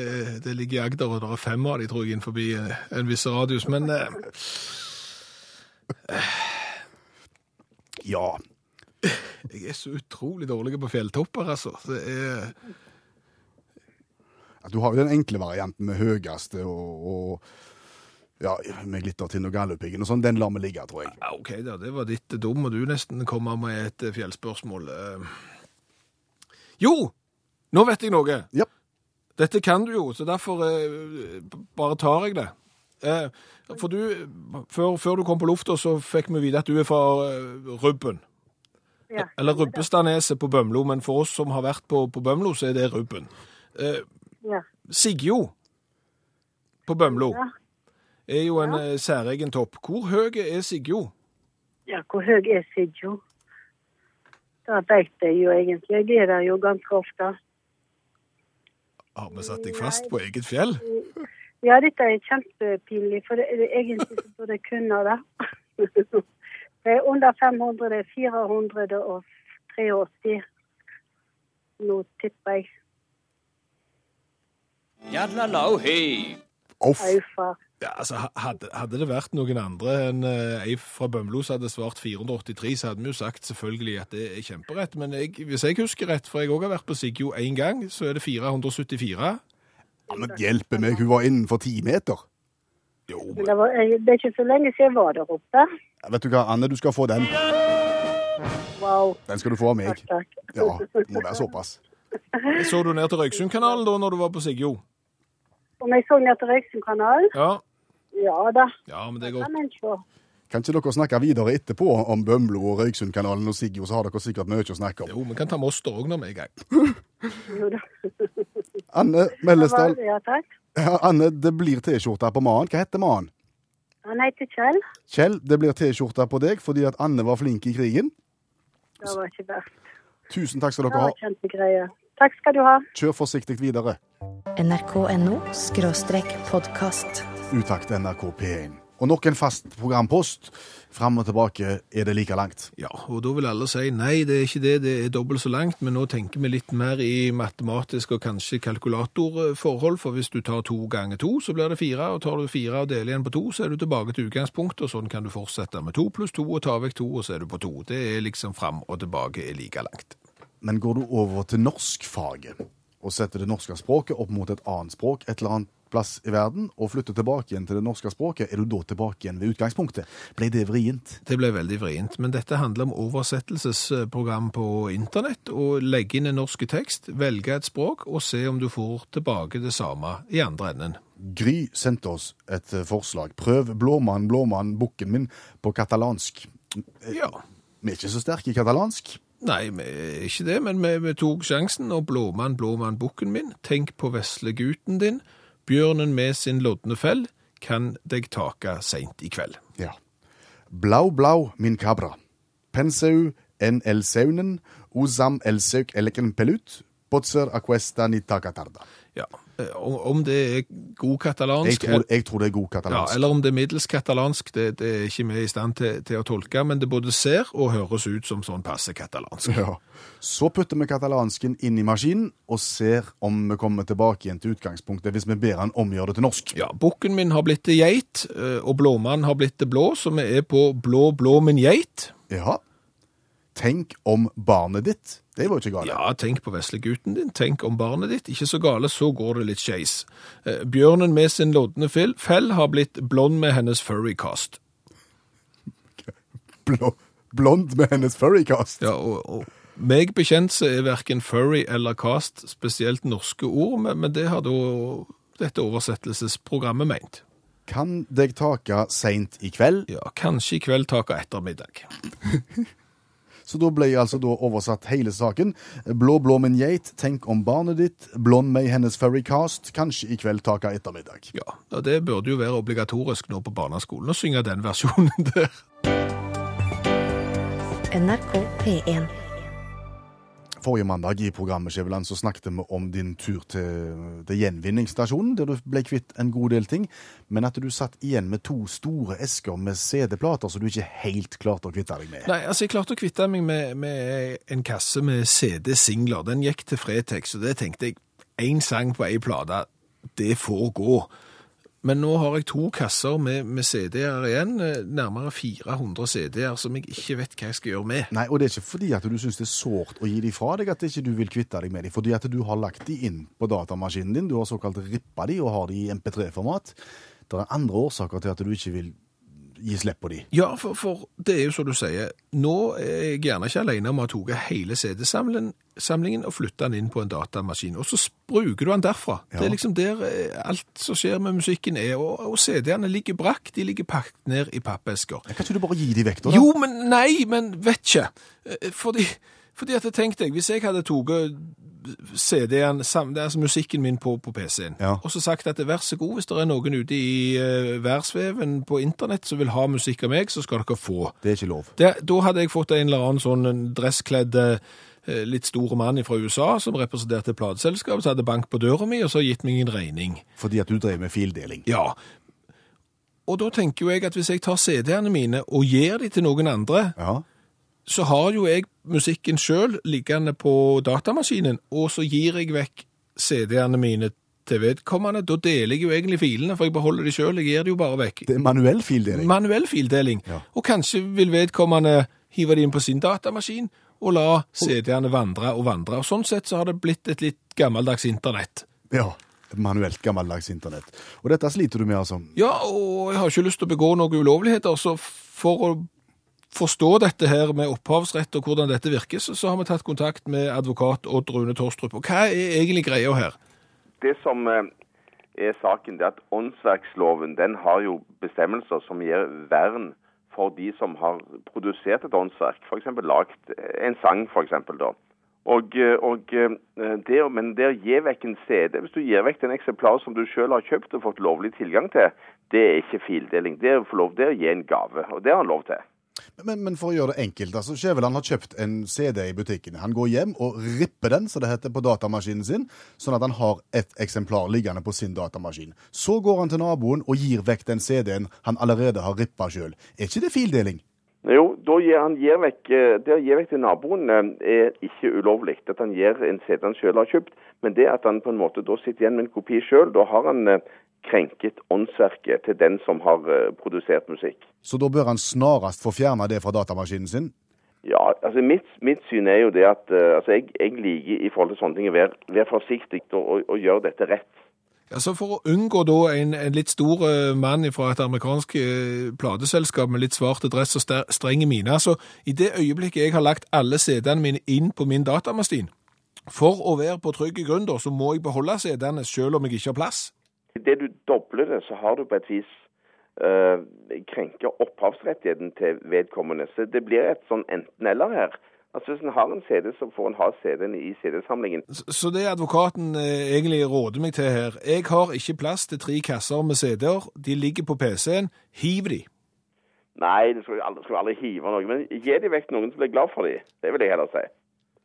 [SPEAKER 4] det ligger i Agder, og det er fem av de, tror jeg, innenfor en viss radius. Men eh,
[SPEAKER 2] Ja.
[SPEAKER 4] Jeg er så utrolig dårlig på fjelltopper, altså. Det er
[SPEAKER 2] Du har jo den enkle varianten med høyeste og, og ja, med Glittertind og Galdhøpiggen og sånn. Den lar vi ligge, tror jeg.
[SPEAKER 4] ja, OK, da, det var ditt dum, og du nesten kommer med et eh, fjellspørsmål. Eh, Jo! Nå vet jeg noe.
[SPEAKER 2] Ja.
[SPEAKER 4] Dette kan du jo, så derfor eh, bare tar jeg det. Eh, for du, før, før du kom på lufta, så fikk vi vite at du er fra eh, Rubben.
[SPEAKER 6] Ja.
[SPEAKER 4] Eller Rubbestadneset på Bømlo, men for oss som har vært på, på Bømlo, så er det Rubben. Eh,
[SPEAKER 6] Ja.
[SPEAKER 4] Sigjo på Bømlo
[SPEAKER 6] Ja.
[SPEAKER 4] er jo en ja. særegen topp. Hvor høy er Sigjo?
[SPEAKER 6] ja, hvor høy er Sigjo? Det veit jeg jo egentlig. Jeg er der jo ganske ofte.
[SPEAKER 4] Har vi satt deg fast på eget fjell?
[SPEAKER 6] Ja, dette er kjempepinlig, for det, er egentlig så burde jeg kunne det. Det er under 500, det er 483. Nå tipper jeg.
[SPEAKER 2] Uff.
[SPEAKER 6] Au, far.
[SPEAKER 4] Ja, altså, hadde, hadde det vært noen andre enn ei ei fra Bømlo som hadde svart 483, så hadde vi jo sagt selvfølgelig at det er kjemperett. Men jeg, hvis jeg husker rett, for jeg òg har vært på Sigjo én gang, så er det 474.
[SPEAKER 2] Ja, men hjelpe meg, hun var innenfor ti meter.
[SPEAKER 4] Jo,
[SPEAKER 6] Men det, var, det er ikke så lenge siden jeg var der oppe.
[SPEAKER 2] Ja, vet du hva, Anne, du skal få den.
[SPEAKER 6] Wow.
[SPEAKER 2] Den skal du få av meg.
[SPEAKER 6] Takk, takk.
[SPEAKER 2] Ja, det må være såpass.
[SPEAKER 4] Så du ned til Røyksundkanalen da når du var på Sigjo?
[SPEAKER 6] Om jeg så ned til Røyksundkanalen?
[SPEAKER 4] Ja.
[SPEAKER 6] Ja da.
[SPEAKER 4] ja, men det er godt.
[SPEAKER 6] Kan
[SPEAKER 2] ikke dere snakke videre etterpå om Bømlo og Røyksundkanalen og Sigjo, så har dere sikkert mye å snakke om.
[SPEAKER 4] Jo, vi kan ta Moster òg når vi er i gang.
[SPEAKER 2] Anne Mellesdal,
[SPEAKER 6] Ja, takk.
[SPEAKER 2] Anne, det blir T-skjorte på mannen. Hva heter mannen?
[SPEAKER 6] Han heter Kjell.
[SPEAKER 2] Kjell, det blir T-skjorte på deg fordi at Anne var flink i krigen.
[SPEAKER 6] Det var ikke verst.
[SPEAKER 2] Tusen takk skal
[SPEAKER 6] Det
[SPEAKER 2] dere
[SPEAKER 6] var
[SPEAKER 2] ha.
[SPEAKER 6] kjempegreie. Takk skal du ha.
[SPEAKER 2] Kjør forsiktig videre.
[SPEAKER 1] nrk.no podkast.
[SPEAKER 2] Utakt NRK P1. Og nok en fast programpost. Fram og tilbake er det like langt.
[SPEAKER 4] Ja, og da vil alle si nei, det er ikke det, det er dobbelt så langt, men nå tenker vi litt mer i matematisk og kanskje kalkulatorforhold, for hvis du tar to ganger to, så blir det fire, og tar du fire og deler igjen på to, så er du tilbake til utgangspunktet, og sånn kan du fortsette med to pluss to og ta vekk to, og så er du på to. Det er liksom fram og tilbake er like langt.
[SPEAKER 2] Men går du over til norskfaget og setter det norske språket opp mot et annet språk et eller annet plass i verden, og flytter tilbake igjen til det norske språket, er du da tilbake igjen ved utgangspunktet? Ble det vrient?
[SPEAKER 4] Det ble veldig vrient, men dette handler om oversettelsesprogram på internett, og legge inn en norsk tekst, velge et språk, og se om du får tilbake det samme i andre enden.
[SPEAKER 2] Gry sendte oss et eh, forslag. Prøv blåmann, blåmann, bukken min på katalansk.
[SPEAKER 4] Ja.
[SPEAKER 2] Vi er ikke så sterke i katalansk.
[SPEAKER 4] Nei, vi er ikke det, men vi, vi tok sjansen, og blåmann, blåmann, bukken min, tenk på veslegutten din, bjørnen med sin lodne fell, kan deg taka seint i kveld.
[SPEAKER 2] Ja. Blau, blau, min cabra. Penseu en el saunen, usam el søk eleken pelut, potser aquesta ni takatarda.
[SPEAKER 4] Ja, eh, om om det er god
[SPEAKER 2] Jeg
[SPEAKER 4] katalansk,
[SPEAKER 2] tror, jeg tror det er god katalansk.
[SPEAKER 4] ja, eller om det er middels katalansk, det, det er ikke vi i stand til, til å tolke, men det både ser og høres ut som sånn passe katalansk.
[SPEAKER 2] Ja. Så putter vi katalansken inn i maskinen og ser om vi kommer tilbake igjen til utgangspunktet hvis vi ber han omgjøre det til norsk.
[SPEAKER 4] Ja, bukken min har blitt til geit, eh, og blåmannen har blitt til blå, så vi er på blå, blå min geit.
[SPEAKER 2] Ja. Tenk om barnet ditt. Det var jo ikke galt.
[SPEAKER 4] Ja, tenk på veslegutten din, tenk om barnet ditt. Ikke så gale, så går det litt skeis. Eh, Bjørnen med sin lodne fell har blitt blond med hennes furrycast.
[SPEAKER 2] Blå, blond med hennes furrycast.
[SPEAKER 4] Ja, og, og meg bekjent så er hverken furry eller cast spesielt norske ord, men, men det har da dette oversettelsesprogrammet meint.
[SPEAKER 2] Kan deg taka seint i kveld.
[SPEAKER 4] Ja, kanskje i kveld taka ettermiddag.
[SPEAKER 2] Så da ble altså da oversatt hele saken. Blå, blå min geit, tenk om barnet ditt. Blond med hennes furrycast, kanskje i kveld taka ettermiddag.
[SPEAKER 4] Ja, og det burde jo være obligatorisk nå på barneskolen å synge den versjonen der.
[SPEAKER 1] NRK P1.
[SPEAKER 2] Forrige mandag i programmet Skjæveland, så snakket vi om din tur til, til gjenvinningsstasjonen, der du ble kvitt en god del ting, men at du satt igjen med to store esker med CD-plater som du ikke helt klarte å kvitte deg med.
[SPEAKER 4] Nei, altså jeg klarte å kvitte meg med, med en kasse med CD-singler. Den gikk til Fretex, og det tenkte jeg, én sang på ei plate, det får gå. Men nå har jeg to kasser med, med CD-er igjen, eh, nærmere 400 CD-er, som jeg ikke vet hva jeg skal gjøre med.
[SPEAKER 2] Nei, og det er ikke fordi at du syns det er sårt å gi de fra deg at ikke du vil kvitte deg med de, fordi at du har lagt de inn på datamaskinen din, du har såkalt rippa de og har de i MP3-format. Det er andre årsaker til at du ikke vil gi slipp på de.
[SPEAKER 4] Ja, for, for det er jo som du sier, nå er jeg gjerne ikke alene om å ha tatt hele CD-samlingen og flytta den inn på en datamaskin, og så bruker du den derfra.
[SPEAKER 2] Ja.
[SPEAKER 4] Det er liksom der eh, alt som skjer med musikken er, og, og CD-ene ligger brakk, de ligger pakket ned i pappesker.
[SPEAKER 2] Kan ikke du bare gi de vekk, da?
[SPEAKER 4] Jo, men nei, men vet ikke. Eh, Fordi, fordi at jeg tenkte jeg, hvis jeg hadde tatt CD-en, altså musikken min på, på PC-en,
[SPEAKER 2] Ja.
[SPEAKER 4] og så sagt at vær så god, hvis det er noen ute i uh, værsveven på internett som vil ha musikk av meg, så skal dere få.
[SPEAKER 2] Det er ikke lov.
[SPEAKER 4] Det, da hadde jeg fått en eller annen sånn dresskledd eh, litt stor mann fra USA som representerte plateselskapet, plateselskap, som hadde bank på døra mi, og så gitt meg en regning.
[SPEAKER 2] Fordi at du drev med fildeling.
[SPEAKER 4] Ja. Og da tenker jo jeg at hvis jeg tar CD-ene mine og gir de til noen andre,
[SPEAKER 2] Ja.
[SPEAKER 4] Så har jo jeg musikken sjøl liggende på datamaskinen, og så gir jeg vekk CD-ene mine til vedkommende. Da deler jeg jo egentlig filene, for jeg beholder de sjøl. Jeg gir det jo bare vekk.
[SPEAKER 2] Det er manuell fildeling.
[SPEAKER 4] Manuell fildeling.
[SPEAKER 2] Ja.
[SPEAKER 4] Og kanskje vil vedkommende hive det inn på sin datamaskin og la CD-ene vandre og vandre. Og sånn sett så har det blitt et litt gammeldags internett.
[SPEAKER 2] Ja. Manuelt gammeldags internett. Og dette sliter du med, altså.
[SPEAKER 4] Ja, og jeg har ikke lyst til å begå noen ulovligheter, så for å forstå dette her med opphavsrett og hvordan dette virker, så, så har vi tatt kontakt med advokat Odd Rune Torstrup. Og hva er egentlig greia her?
[SPEAKER 7] Det som eh, er saken, det er at åndsverksloven den har jo bestemmelser som gir vern for de som har produsert et åndsverk, f.eks. lagd en sang, f.eks. da. Og, eh, og eh, det, men det å gi vekk en CD, hvis du gir vekk den eksemplar som du selv har kjøpt og fått lovlig tilgang til, det er ikke fildeling. Det er, å få lov, er å gi en gave, og det har han lov til.
[SPEAKER 2] Men, men for å gjøre det enkelt, altså, Skjæveland har kjøpt en CD i butikken. Han går hjem og ripper den, som det heter, på datamaskinen sin, sånn at han har et eksemplar liggende på sin datamaskin. Så går han til naboen og gir vekk den CD-en han allerede har rippa sjøl. Er ikke det fildeling?
[SPEAKER 7] Jo, da gir han gir vekk, eh, det å gi vekk til naboen eh, er ikke ulovlig. At han gir en CD han selv har kjøpt, men det at han på en måte da sitter igjen med en kopi selv, da har han eh, krenket åndsverket til den som har eh, produsert musikk.
[SPEAKER 2] Så da bør han snarest få fjerna det fra datamaskinen sin?
[SPEAKER 7] Ja, altså mitt, mitt syn er jo det at eh, altså jeg, jeg liker i forhold til sånne ting å være, være forsiktig og, og, og gjøre dette rett.
[SPEAKER 4] Altså For å unngå da en, en litt stor eh, mann fra et amerikansk plateselskap med litt svart dress og strenge miner, mine, så i det øyeblikket jeg har lagt alle CD-ene mine inn på min datamaskin, for å være på trygg grunn, da, så må jeg beholde CD-ene selv om jeg ikke har plass.
[SPEAKER 7] Det du dobler det, så har du på et vis uh, krenket opphavsrettigheten til vedkommende. Så det blir et sånn enten-eller her. Altså Hvis en har en CD, så får en ha CD-en i CD-samlingen.
[SPEAKER 4] Så- Så det advokaten eh, egentlig råder meg til her Jeg har ikke plass til tre kasser med CD-er. De ligger på PC-en. Hiv de.
[SPEAKER 7] Nei, det skal vi aldri, skal aldri hive noe. Men gi de vekk noen som blir glad for de. Det vil jeg heller si.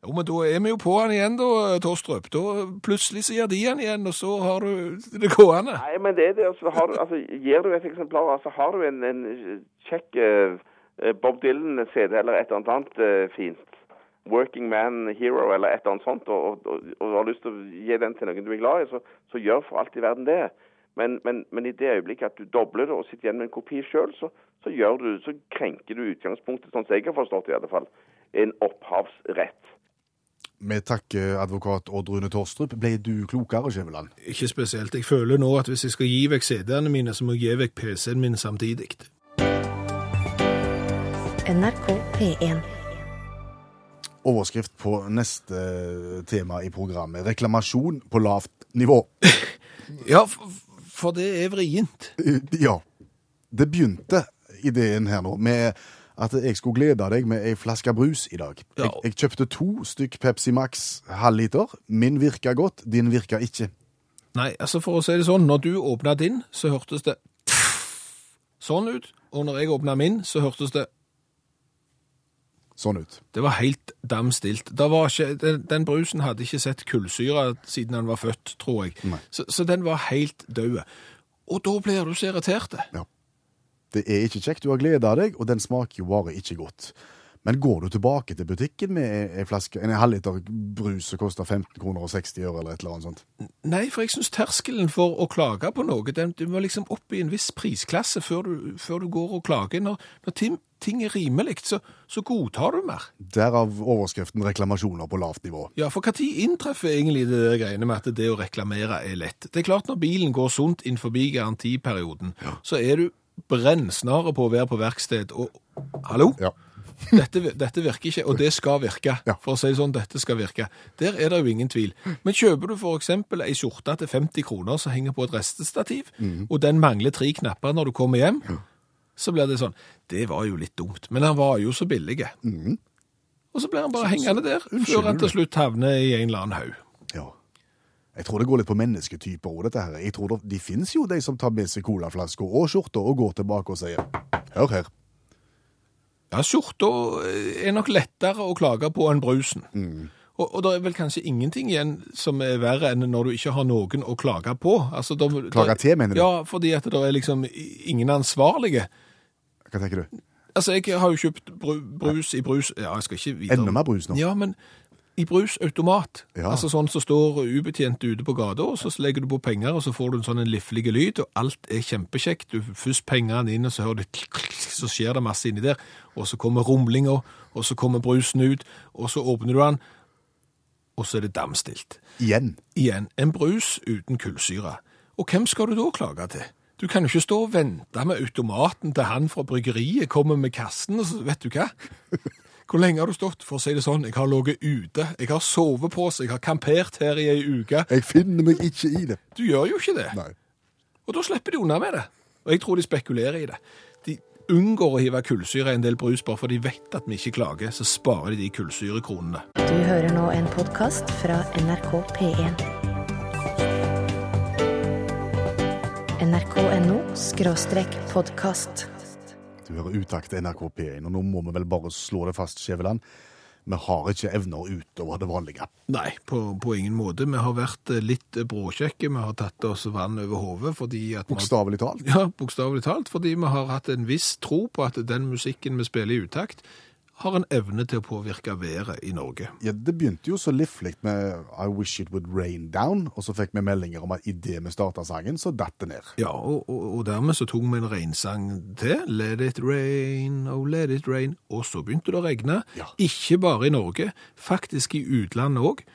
[SPEAKER 4] Jo, men da er vi jo på han igjen, da, Torstrup. Da plutselig så gir de han igjen, og så har du det gående.
[SPEAKER 7] Nei, men det er det. Altså, har altså, gir du et eksemplar, altså har du en, en kjekk uh, Bob Dylan-CD eller et eller annet uh, fint, Working Man Hero eller et eller annet sånt, og, og, og har lyst til å gi den til noen du er glad i, så, så gjør for alt i verden det. Men, men, men i det øyeblikket at du dobler det og sitter igjen med en kopi sjøl, så, så, så krenker du utgangspunktet, sånn som jeg har forstått det i alle fall, en opphavsrett.
[SPEAKER 2] Vi takker advokat Odd Rune Torstrup. Ble du klokere, Skjæveland?
[SPEAKER 4] Ikke spesielt. Jeg føler nå at hvis jeg skal gi vekk CD-ene mine, så må jeg gi vekk PC-en min samtidig.
[SPEAKER 1] NRK P1.
[SPEAKER 2] Overskrift på neste tema i programmet. Reklamasjon på lavt nivå.
[SPEAKER 4] Ja, for det er vrient.
[SPEAKER 2] Ja. Det begynte ideen her nå med at jeg skulle glede deg med ei flaske brus i dag. Jeg, jeg kjøpte to stykk Pepsi Max halvliter. Min virka godt, din virka ikke.
[SPEAKER 4] Nei, altså for å si det sånn, når du åpna din, så hørtes det sånn ut, og når jeg åpna min, så hørtes det
[SPEAKER 2] Sånn ut.
[SPEAKER 4] Det var helt dam stilt. Den, den brusen hadde ikke sett kullsyre siden han var født, tror jeg. Så, så den var helt død. Og da blir du så irritert.
[SPEAKER 2] Ja. Det er ikke kjekt. Du har gleda deg, og den smaker jo bare ikke godt. Men går du tilbake til butikken med en flaske, en halvliter brus som koster 15 kroner og 60 øre, eller et eller annet sånt?
[SPEAKER 4] Nei, for jeg syns terskelen for å klage på noe, den, du må liksom opp i en viss prisklasse før du, før du går og klager. Når, når ting, ting er rimelig, så, så godtar du mer.
[SPEAKER 2] Derav overskriften 'reklamasjoner på lavt nivå'.
[SPEAKER 4] Ja, for tid inntreffer egentlig det der greiene med at det å reklamere er lett? Det er klart når bilen går sunt inn forbi garantiperioden, så er du brennsnare på å være på verksted og Hallo?
[SPEAKER 2] Ja.
[SPEAKER 4] Dette, dette virker ikke, og det skal virke.
[SPEAKER 2] Ja.
[SPEAKER 4] For å si sånn, dette skal virke. Der er det jo ingen tvil. Men kjøper du eksempel ei skjorte til 50 kroner som henger på et restestativ, og den mangler tre knapper når du kommer hjem, så blir det sånn Det var jo litt dumt, men han var jo så billig. Og så blir han bare hengende der, før han til slutt havner i en eller annen haug.
[SPEAKER 2] Ja. Jeg tror det går litt på mennesketyper òg, dette her. Jeg tror det, De fins jo de som tar med seg colaflasker og skjorter og går tilbake og sier Hør her.
[SPEAKER 4] Ja, skjorta er nok lettere å klage på enn brusen. Og, og det er vel kanskje ingenting igjen som er verre enn når du ikke har noen å klage på. Altså, der,
[SPEAKER 2] Klage til, mener du?
[SPEAKER 4] Ja, fordi at det er liksom ingen ansvarlige.
[SPEAKER 2] Hva tenker du?
[SPEAKER 4] Altså, jeg har jo kjøpt brus i brus Ja, jeg skal ikke videre.
[SPEAKER 2] Enda mer brus nå?
[SPEAKER 4] Ja, men i brusautomat.
[SPEAKER 2] Ja.
[SPEAKER 4] Altså sånn som står ubetjent ute på gata, og så legger du på penger, og så får du en sånn en liflig lyd, og alt er kjempekjekt. Du først pengene inn, og så hører du klikk, klikk, så skjer det masse inni der. Og så kommer rumlinga, og så kommer brusen ut, og så åpner du den, og så er det damstilt.
[SPEAKER 2] Igjen.
[SPEAKER 4] Igjen, en brus uten kullsyre. Og hvem skal du da klage til? Du kan jo ikke stå og vente med automaten til han fra bryggeriet kommer med kassen, og så vet du hva? Hvor lenge har du stått? For å si det sånn, jeg har ligget ute, jeg har sovet på seg, jeg har kampert her i ei uke.
[SPEAKER 2] Jeg finner meg ikke i det.
[SPEAKER 4] Du gjør jo ikke det.
[SPEAKER 2] Nei.
[SPEAKER 4] Og da slipper de unna med det. Og jeg tror de spekulerer i det. De unngår å hive kullsyre i en del brus bare for de vet at vi ikke klager, så sparer de de kullsyrekronene.
[SPEAKER 1] Du hører nå en podkast fra NRK P1. nrk.no podkast.
[SPEAKER 2] Du hører utakt NRK P1, og nå må vi vel bare slå det fast, Skjæveland. Vi har ikke evner utover det vanlige.
[SPEAKER 4] Nei, på, på ingen måte. Vi har vært eh, litt bråkjekke. Vi har tatt oss vann over hodet fordi at
[SPEAKER 2] Bokstavelig talt.
[SPEAKER 4] Ja, bokstavelig talt. Fordi vi har hatt en viss tro på at den musikken vi spiller i utakt, har en evne til å påvirke været i Norge.
[SPEAKER 2] Ja, Det begynte jo så liflig med I Wish It Would Rain Down, og så fikk vi meldinger om at idet vi starta sangen, så datt det ned.
[SPEAKER 4] Ja, og, og, og dermed så tok vi en regnsang til. Let it rain, oh let it rain. Og så begynte det å regne.
[SPEAKER 2] Ja.
[SPEAKER 4] Ikke bare i Norge, faktisk i utlandet òg.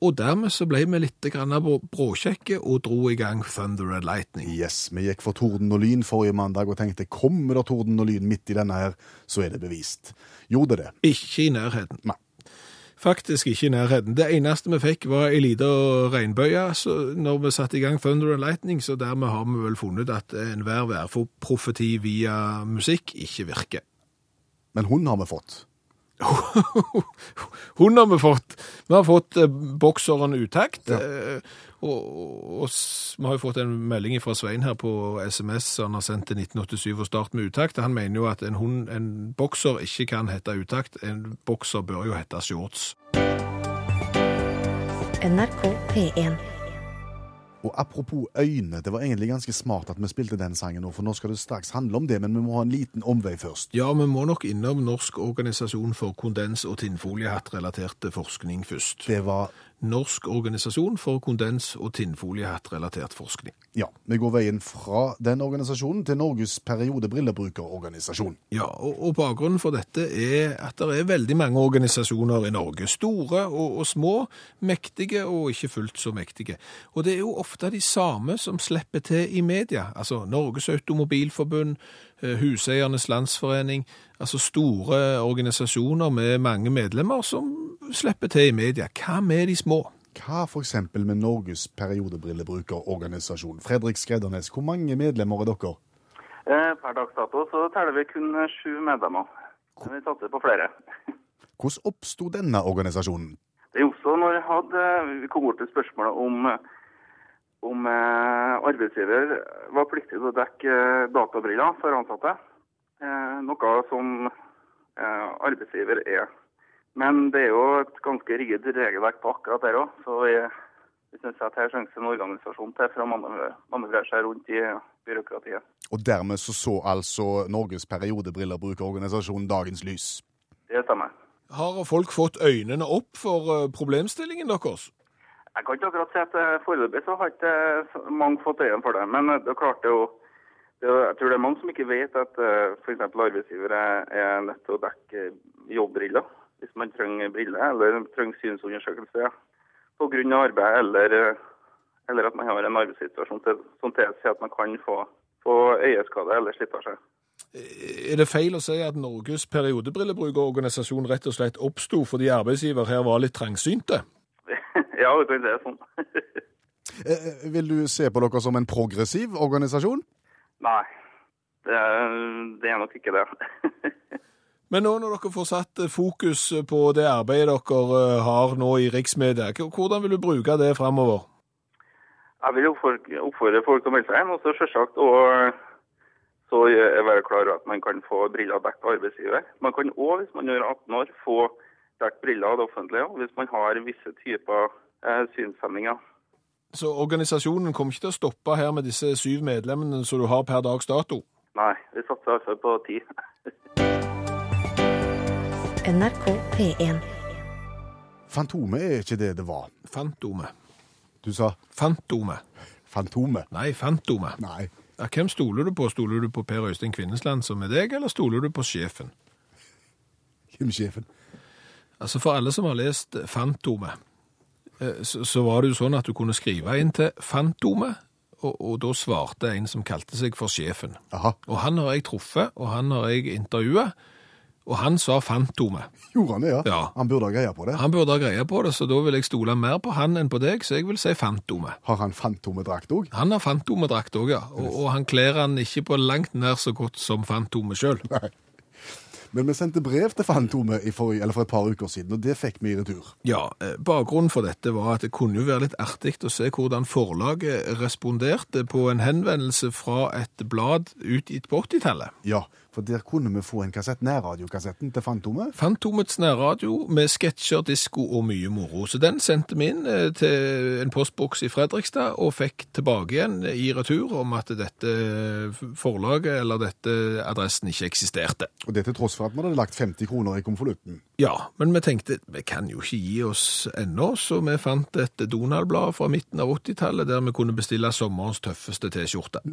[SPEAKER 4] Og dermed så ble vi litt bråkjekke og dro i gang Thunder and Lightning.
[SPEAKER 2] Yes, vi gikk for torden og lyn forrige mandag og tenkte kommer det torden og lyn midt i denne her, så er det bevist. Gjorde det?
[SPEAKER 4] Ikke i nærheten.
[SPEAKER 2] Nei.
[SPEAKER 4] Faktisk ikke i nærheten. Det eneste vi fikk var ei lita regnbøye så når vi satte i gang Thunder and Lightning, så dermed har vi vel funnet at enhver værprofeti via musikk ikke virker.
[SPEAKER 2] Men hun har vi fått.
[SPEAKER 4] Hun har vi fått. Vi har fått eh, bokseren Utakt. eh, og, og, og vi har jo fått en melding fra Svein her på SMS han har sendt til 1987 og start med Utakt. Han mener jo at en, hund, en bokser ikke kan hete Utakt. En bokser bør jo hete shorts.
[SPEAKER 1] NRK P1.
[SPEAKER 2] Og apropos øyne, det var egentlig ganske smart at vi spilte den sangen nå, for nå skal det straks handle om det, men vi må ha en liten omvei først.
[SPEAKER 4] Ja, vi må nok innom Norsk organisasjon for kondens- og tinnfoliehattrelaterte forskning først.
[SPEAKER 2] Det var
[SPEAKER 4] Norsk organisasjon for kondens- og tinnfoliehattrelatert forskning.
[SPEAKER 2] Ja, vi går veien fra den organisasjonen til Norges periodebrillebrukerorganisasjon.
[SPEAKER 4] Ja, og, og bakgrunnen for dette er at det er veldig mange organisasjoner i Norge. Store og, og små, mektige og ikke fullt så mektige. Og det er jo ofte de samme som slipper til i media. Altså Norges Automobilforbund, Huseiernes Landsforening. Altså store organisasjoner med mange medlemmer som slipper til i media. Hva med de små?
[SPEAKER 2] Hva for eksempel med Norges periodebrillebrukerorganisasjon? Fredrik Skreddernes, hvor mange medlemmer er dere?
[SPEAKER 8] Eh, Per dags dato så teller vi kun eh, sju medlemmer. Men vi satser på flere.
[SPEAKER 2] Hvordan oppsto denne organisasjonen?
[SPEAKER 8] Det er også når jeg hadde, Vi kom bort til spørsmålet om, eh, om eh, arbeidsgiver var pliktig til å dekke eh, databriller for ansatte. Eh, noe som eh, arbeidsgiver er. Men det er jo et ganske rigid regelverk på akkurat det òg. Så vi, vi syns at her trengs en organisasjon til for å manøvrere seg rundt i byråkratiet.
[SPEAKER 2] Og dermed så så altså Norges periodebrillebrukerorganisasjon dagens lys.
[SPEAKER 8] Det stemmer.
[SPEAKER 4] Har folk fått øynene opp for problemstillingen deres?
[SPEAKER 8] Jeg kan ikke akkurat si at eh, foreløpig så har ikke eh, mange fått øynene for det. Men eh, det er klart det jo Jeg tror det er mange som ikke vet at f.eks. arbeidsgivere er nødt til å dekke jobbriller hvis man trenger briller eller trenger synsundersøkelse pga. arbeid, eller, eller at man har en arbeidssituasjon til, som tilsier at man kan få, få øyeskade eller slitasje.
[SPEAKER 4] Er det feil å si at Norges periodebrillebrukerorganisasjon rett og slett oppsto fordi arbeidsgiver her var litt trangsynte?
[SPEAKER 8] Ja, vi kan si det sånn.
[SPEAKER 2] Eh, vil du se på dere som en progressiv organisasjon?
[SPEAKER 8] Nei, det, er- det er nok ikke det.
[SPEAKER 4] Men nå når dere får satt fokus på det arbeidet dere eh, har nå i riksmedia, hvordan vil du bruke det framover?
[SPEAKER 8] Jeg vil oppfordre, folk til å melde seg inn, og så selvsagt og så være klar over at man kan få briller dekket av arbeidsgiver. Man kan òg, hvis man er 18 år, få dekket briller av det offentlige hvis man har visse typer eh, synshemminger.
[SPEAKER 4] Så organisasjonen kommer ikke til å stoppe her med disse syv medlemmene som du har per dags dato?
[SPEAKER 8] Nei, vi satser iallfall på ti.
[SPEAKER 1] NRK P1.
[SPEAKER 2] Fantomet er ikke det det var.
[SPEAKER 4] Fantomet.
[SPEAKER 2] Du sa
[SPEAKER 4] Fantomet.
[SPEAKER 2] Fantomet.
[SPEAKER 4] Nei, Fantomet.
[SPEAKER 2] Nei.
[SPEAKER 4] Ja, hvem stoler du på? Stoler du på Per Øystein Kvinnesland som er deg, eller stoler du på sjefen?
[SPEAKER 2] Kim-sjefen.
[SPEAKER 4] Altså For alle som har lest Fantomet, så, så var det jo sånn at du kunne skrive inn til Fantomet, og, og da svarte en som kalte seg for sjefen.
[SPEAKER 2] Aha.
[SPEAKER 4] Og han har jeg truffet, og han har jeg intervjuet, og han sa Fantomet.
[SPEAKER 2] Gjorde han det, ja?
[SPEAKER 4] Ja.
[SPEAKER 2] Han burde ha greie på det.
[SPEAKER 4] Han burde ha greie på det, så da vil jeg stole mer på han enn på deg, så jeg vil si Fantomet.
[SPEAKER 2] Har han Fantomet-drakt òg?
[SPEAKER 4] Han har Fantomet-drakt òg, ja. Og, og han kler han ikke på langt nær så godt som Fantomet sjøl.
[SPEAKER 2] Men vi sendte brev til Fantomet i for et par uker siden, og det fikk vi i retur.
[SPEAKER 4] Ja, eh, bakgrunnen for dette var at det kunne jo være litt artig å se hvordan forlaget responderte på en henvendelse fra et blad utgitt på 80-tallet.
[SPEAKER 2] Ja, for der kunne vi få en kassett, nærradiokassetten til Fantomet.
[SPEAKER 4] Fantomets nærradio med sketsjer, disko og mye moro. Så den sendte vi inn eh, til en postboks i Fredrikstad og fikk tilbake igjen i retur om at dette forlaget eller dette adressen ikke eksisterte.
[SPEAKER 2] Og det til tross for at vi hadde lagt 50 kroner i konvolutten.
[SPEAKER 4] Ja, men vi tenkte vi kan jo ikke gi oss ennå, så vi fant et Donald-blad fra midten av 80-tallet der vi kunne bestille sommerens tøffeste T-skjorte.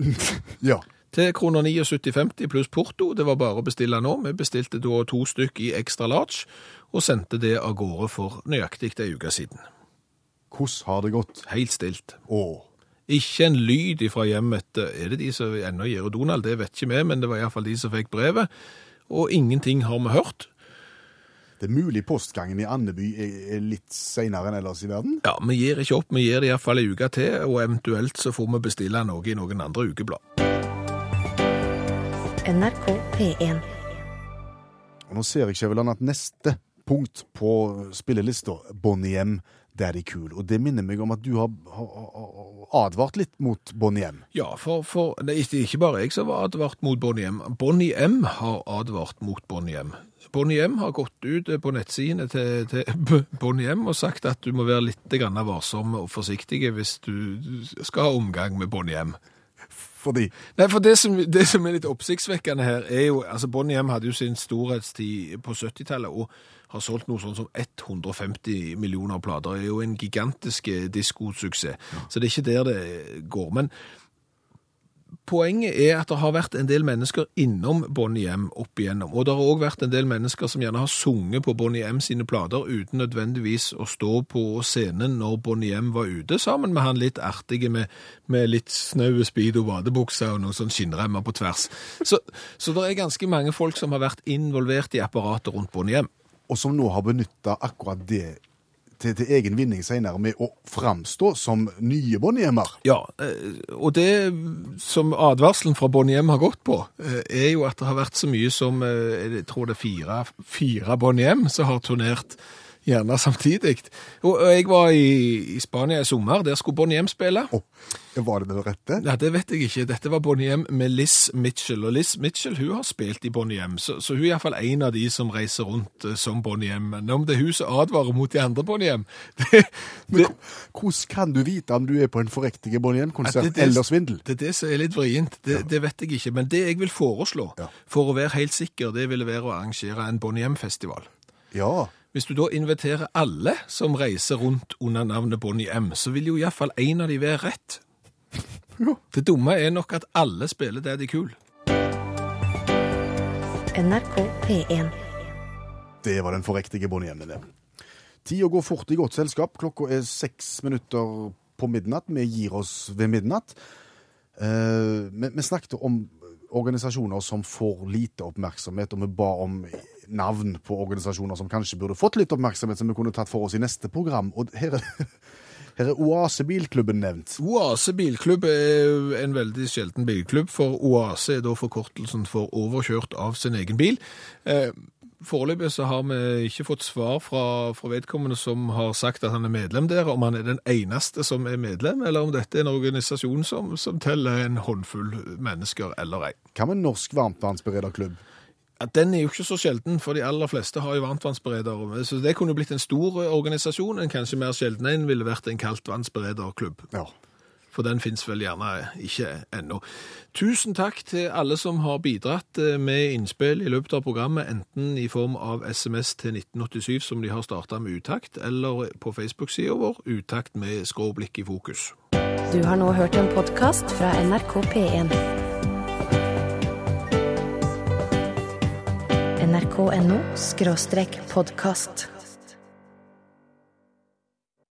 [SPEAKER 2] Ja.
[SPEAKER 4] Til kroner 79,50 pluss porto. Det var bare å bestille nå. Vi bestilte da to stykk i extra large, og sendte det av gårde for nøyaktig ei uke siden.
[SPEAKER 2] Hvordan har det gått?
[SPEAKER 4] Helt stilt.
[SPEAKER 2] Å,
[SPEAKER 4] Ikke en lyd ifra hjemmet. Er det de som ennå gir Donald? Det vet ikke vi, men det var iallfall de som fikk brevet. Og ingenting har vi hørt.
[SPEAKER 2] det er mulig postgangen i Andeby er, er litt seinere enn ellers i verden?
[SPEAKER 4] Ja, vi gir ikke opp. Vi gir det iallfall ei uke til, og eventuelt så får vi bestille noe i noen andre ukeblad.
[SPEAKER 1] NRK P1.
[SPEAKER 2] Og nå ser jeg Skjæveland at neste punkt på spillelista, Bonnie M, Daddy Cool. Og det minner meg om at du har, har, har advart litt mot Bonnie M.
[SPEAKER 4] Ja, for, for det er ikke- bare jeg som har advart mot Bonnie M. Bonnie M har advart mot Bonnie M. Bonnie M har gått ut på nettsidene til, til Bonnie M og sagt at du må være litt grann varsom og forsiktig hvis du skal ha omgang med Bonnie M.
[SPEAKER 2] Fordi
[SPEAKER 4] Nei, for det som, det som er litt oppsiktsvekkende her, er jo altså Bonnie hadde jo sin storhetstid på 70-tallet og har solgt noe sånn som 150 millioner plater. Det er jo en gigantisk diskosuksess. Ja. Så det er ikke der det går. Men poenget er at det har vært en del mennesker innom Bonnie M opp igjennom. Og det har òg vært en del mennesker som gjerne har sunget på Bonnie M sine plater uten nødvendigvis å stå på scenen når Bonnie M var ute, sammen med han litt artige med, med litt snaue speedo vadebukser og noen sånn skinnremmer på tvers. Så, så det er ganske mange folk som har vært involvert i apparatet rundt Bonnie M.
[SPEAKER 2] Og som nå har benytta akkurat det til, til egen vinning senere med å framstå som nye Bonnie
[SPEAKER 4] Ja, eh, og det som advarselen fra Bonnie har gått på, eh, er jo at det har vært så mye som, eh, jeg tror det er fire, fire Bonnie som har turnert gjerne samtidig. Og og jeg var i, i Spania i sommer, der skulle Bonnie M spille.
[SPEAKER 2] Oh, var det den rette?
[SPEAKER 4] Nei, det vet jeg ikke. Dette var Bonnie M med Liz Mitchell, og Liz Mitchell hun har spilt i Bonnie M, så, så hun er iallfall en av de som reiser rundt eh, som Bonnie M. Men om det er hun som advarer mot de andre Bonnie M, det, det,
[SPEAKER 2] Hvordan kan du vite om du er på en forriktig Bonnie M-konsert
[SPEAKER 4] Ja,
[SPEAKER 2] eller svindel?
[SPEAKER 4] Det er det som er litt vrient. Det, det vet jeg ikke. Men det jeg vil foreslå,
[SPEAKER 2] Ja.
[SPEAKER 4] for å være helt sikker, det ville være å arrangere en Bonnie M-festival.
[SPEAKER 2] Ja.
[SPEAKER 4] Hvis du da inviterer alle som reiser rundt under navnet Bonnie M, så vil jo iallfall en av de være rett. Det dumme er nok at alle spiller Daddy Cool.
[SPEAKER 1] NRK P1.
[SPEAKER 2] Det var den forriktige Bonnie M. det. Tida går fort i godt selskap. Klokka er seks minutter på midnatt. Vi gir oss ved midnatt. Eh, vi, vi snakket om organisasjoner som får lite oppmerksomhet, og vi ba om navn på organisasjoner som kanskje burde fått litt oppmerksomhet, som vi kunne tatt for oss i neste program. Og her er, her er Oase Bilklubben nevnt.
[SPEAKER 4] Oase bilklubb er en veldig sjelden bilklubb, for Oase er da forkortelsen for overkjørt av sin egen bil. Eh, Foreløpig så har vi ikke fått svar fra, fra vedkommende som har sagt at han er medlem der, om han er den eneste som er medlem, eller om dette er en organisasjon som, som teller en håndfull mennesker eller ei.
[SPEAKER 2] Hva med Norsk varmtvannsberederklubb?
[SPEAKER 4] Ja, den er jo ikke så sjelden, for de aller fleste har jo varmtvannsberedere. Så det kunne jo blitt en stor organisasjon. En kanskje mer sjelden en ville vært en kaldtvannsberederklubb.
[SPEAKER 2] Ja.
[SPEAKER 4] For den fins vel gjerne ikke ennå. Tusen takk til alle som har bidratt eh, med innspill i løpet av programmet, enten i form av SMS til 1987, som de har starta med Utakt, eller på Facebook-sida vår, Utakt med skråblikk i fokus.
[SPEAKER 1] Du har nå hørt en podkast fra NRK P1. nrk.no podkast.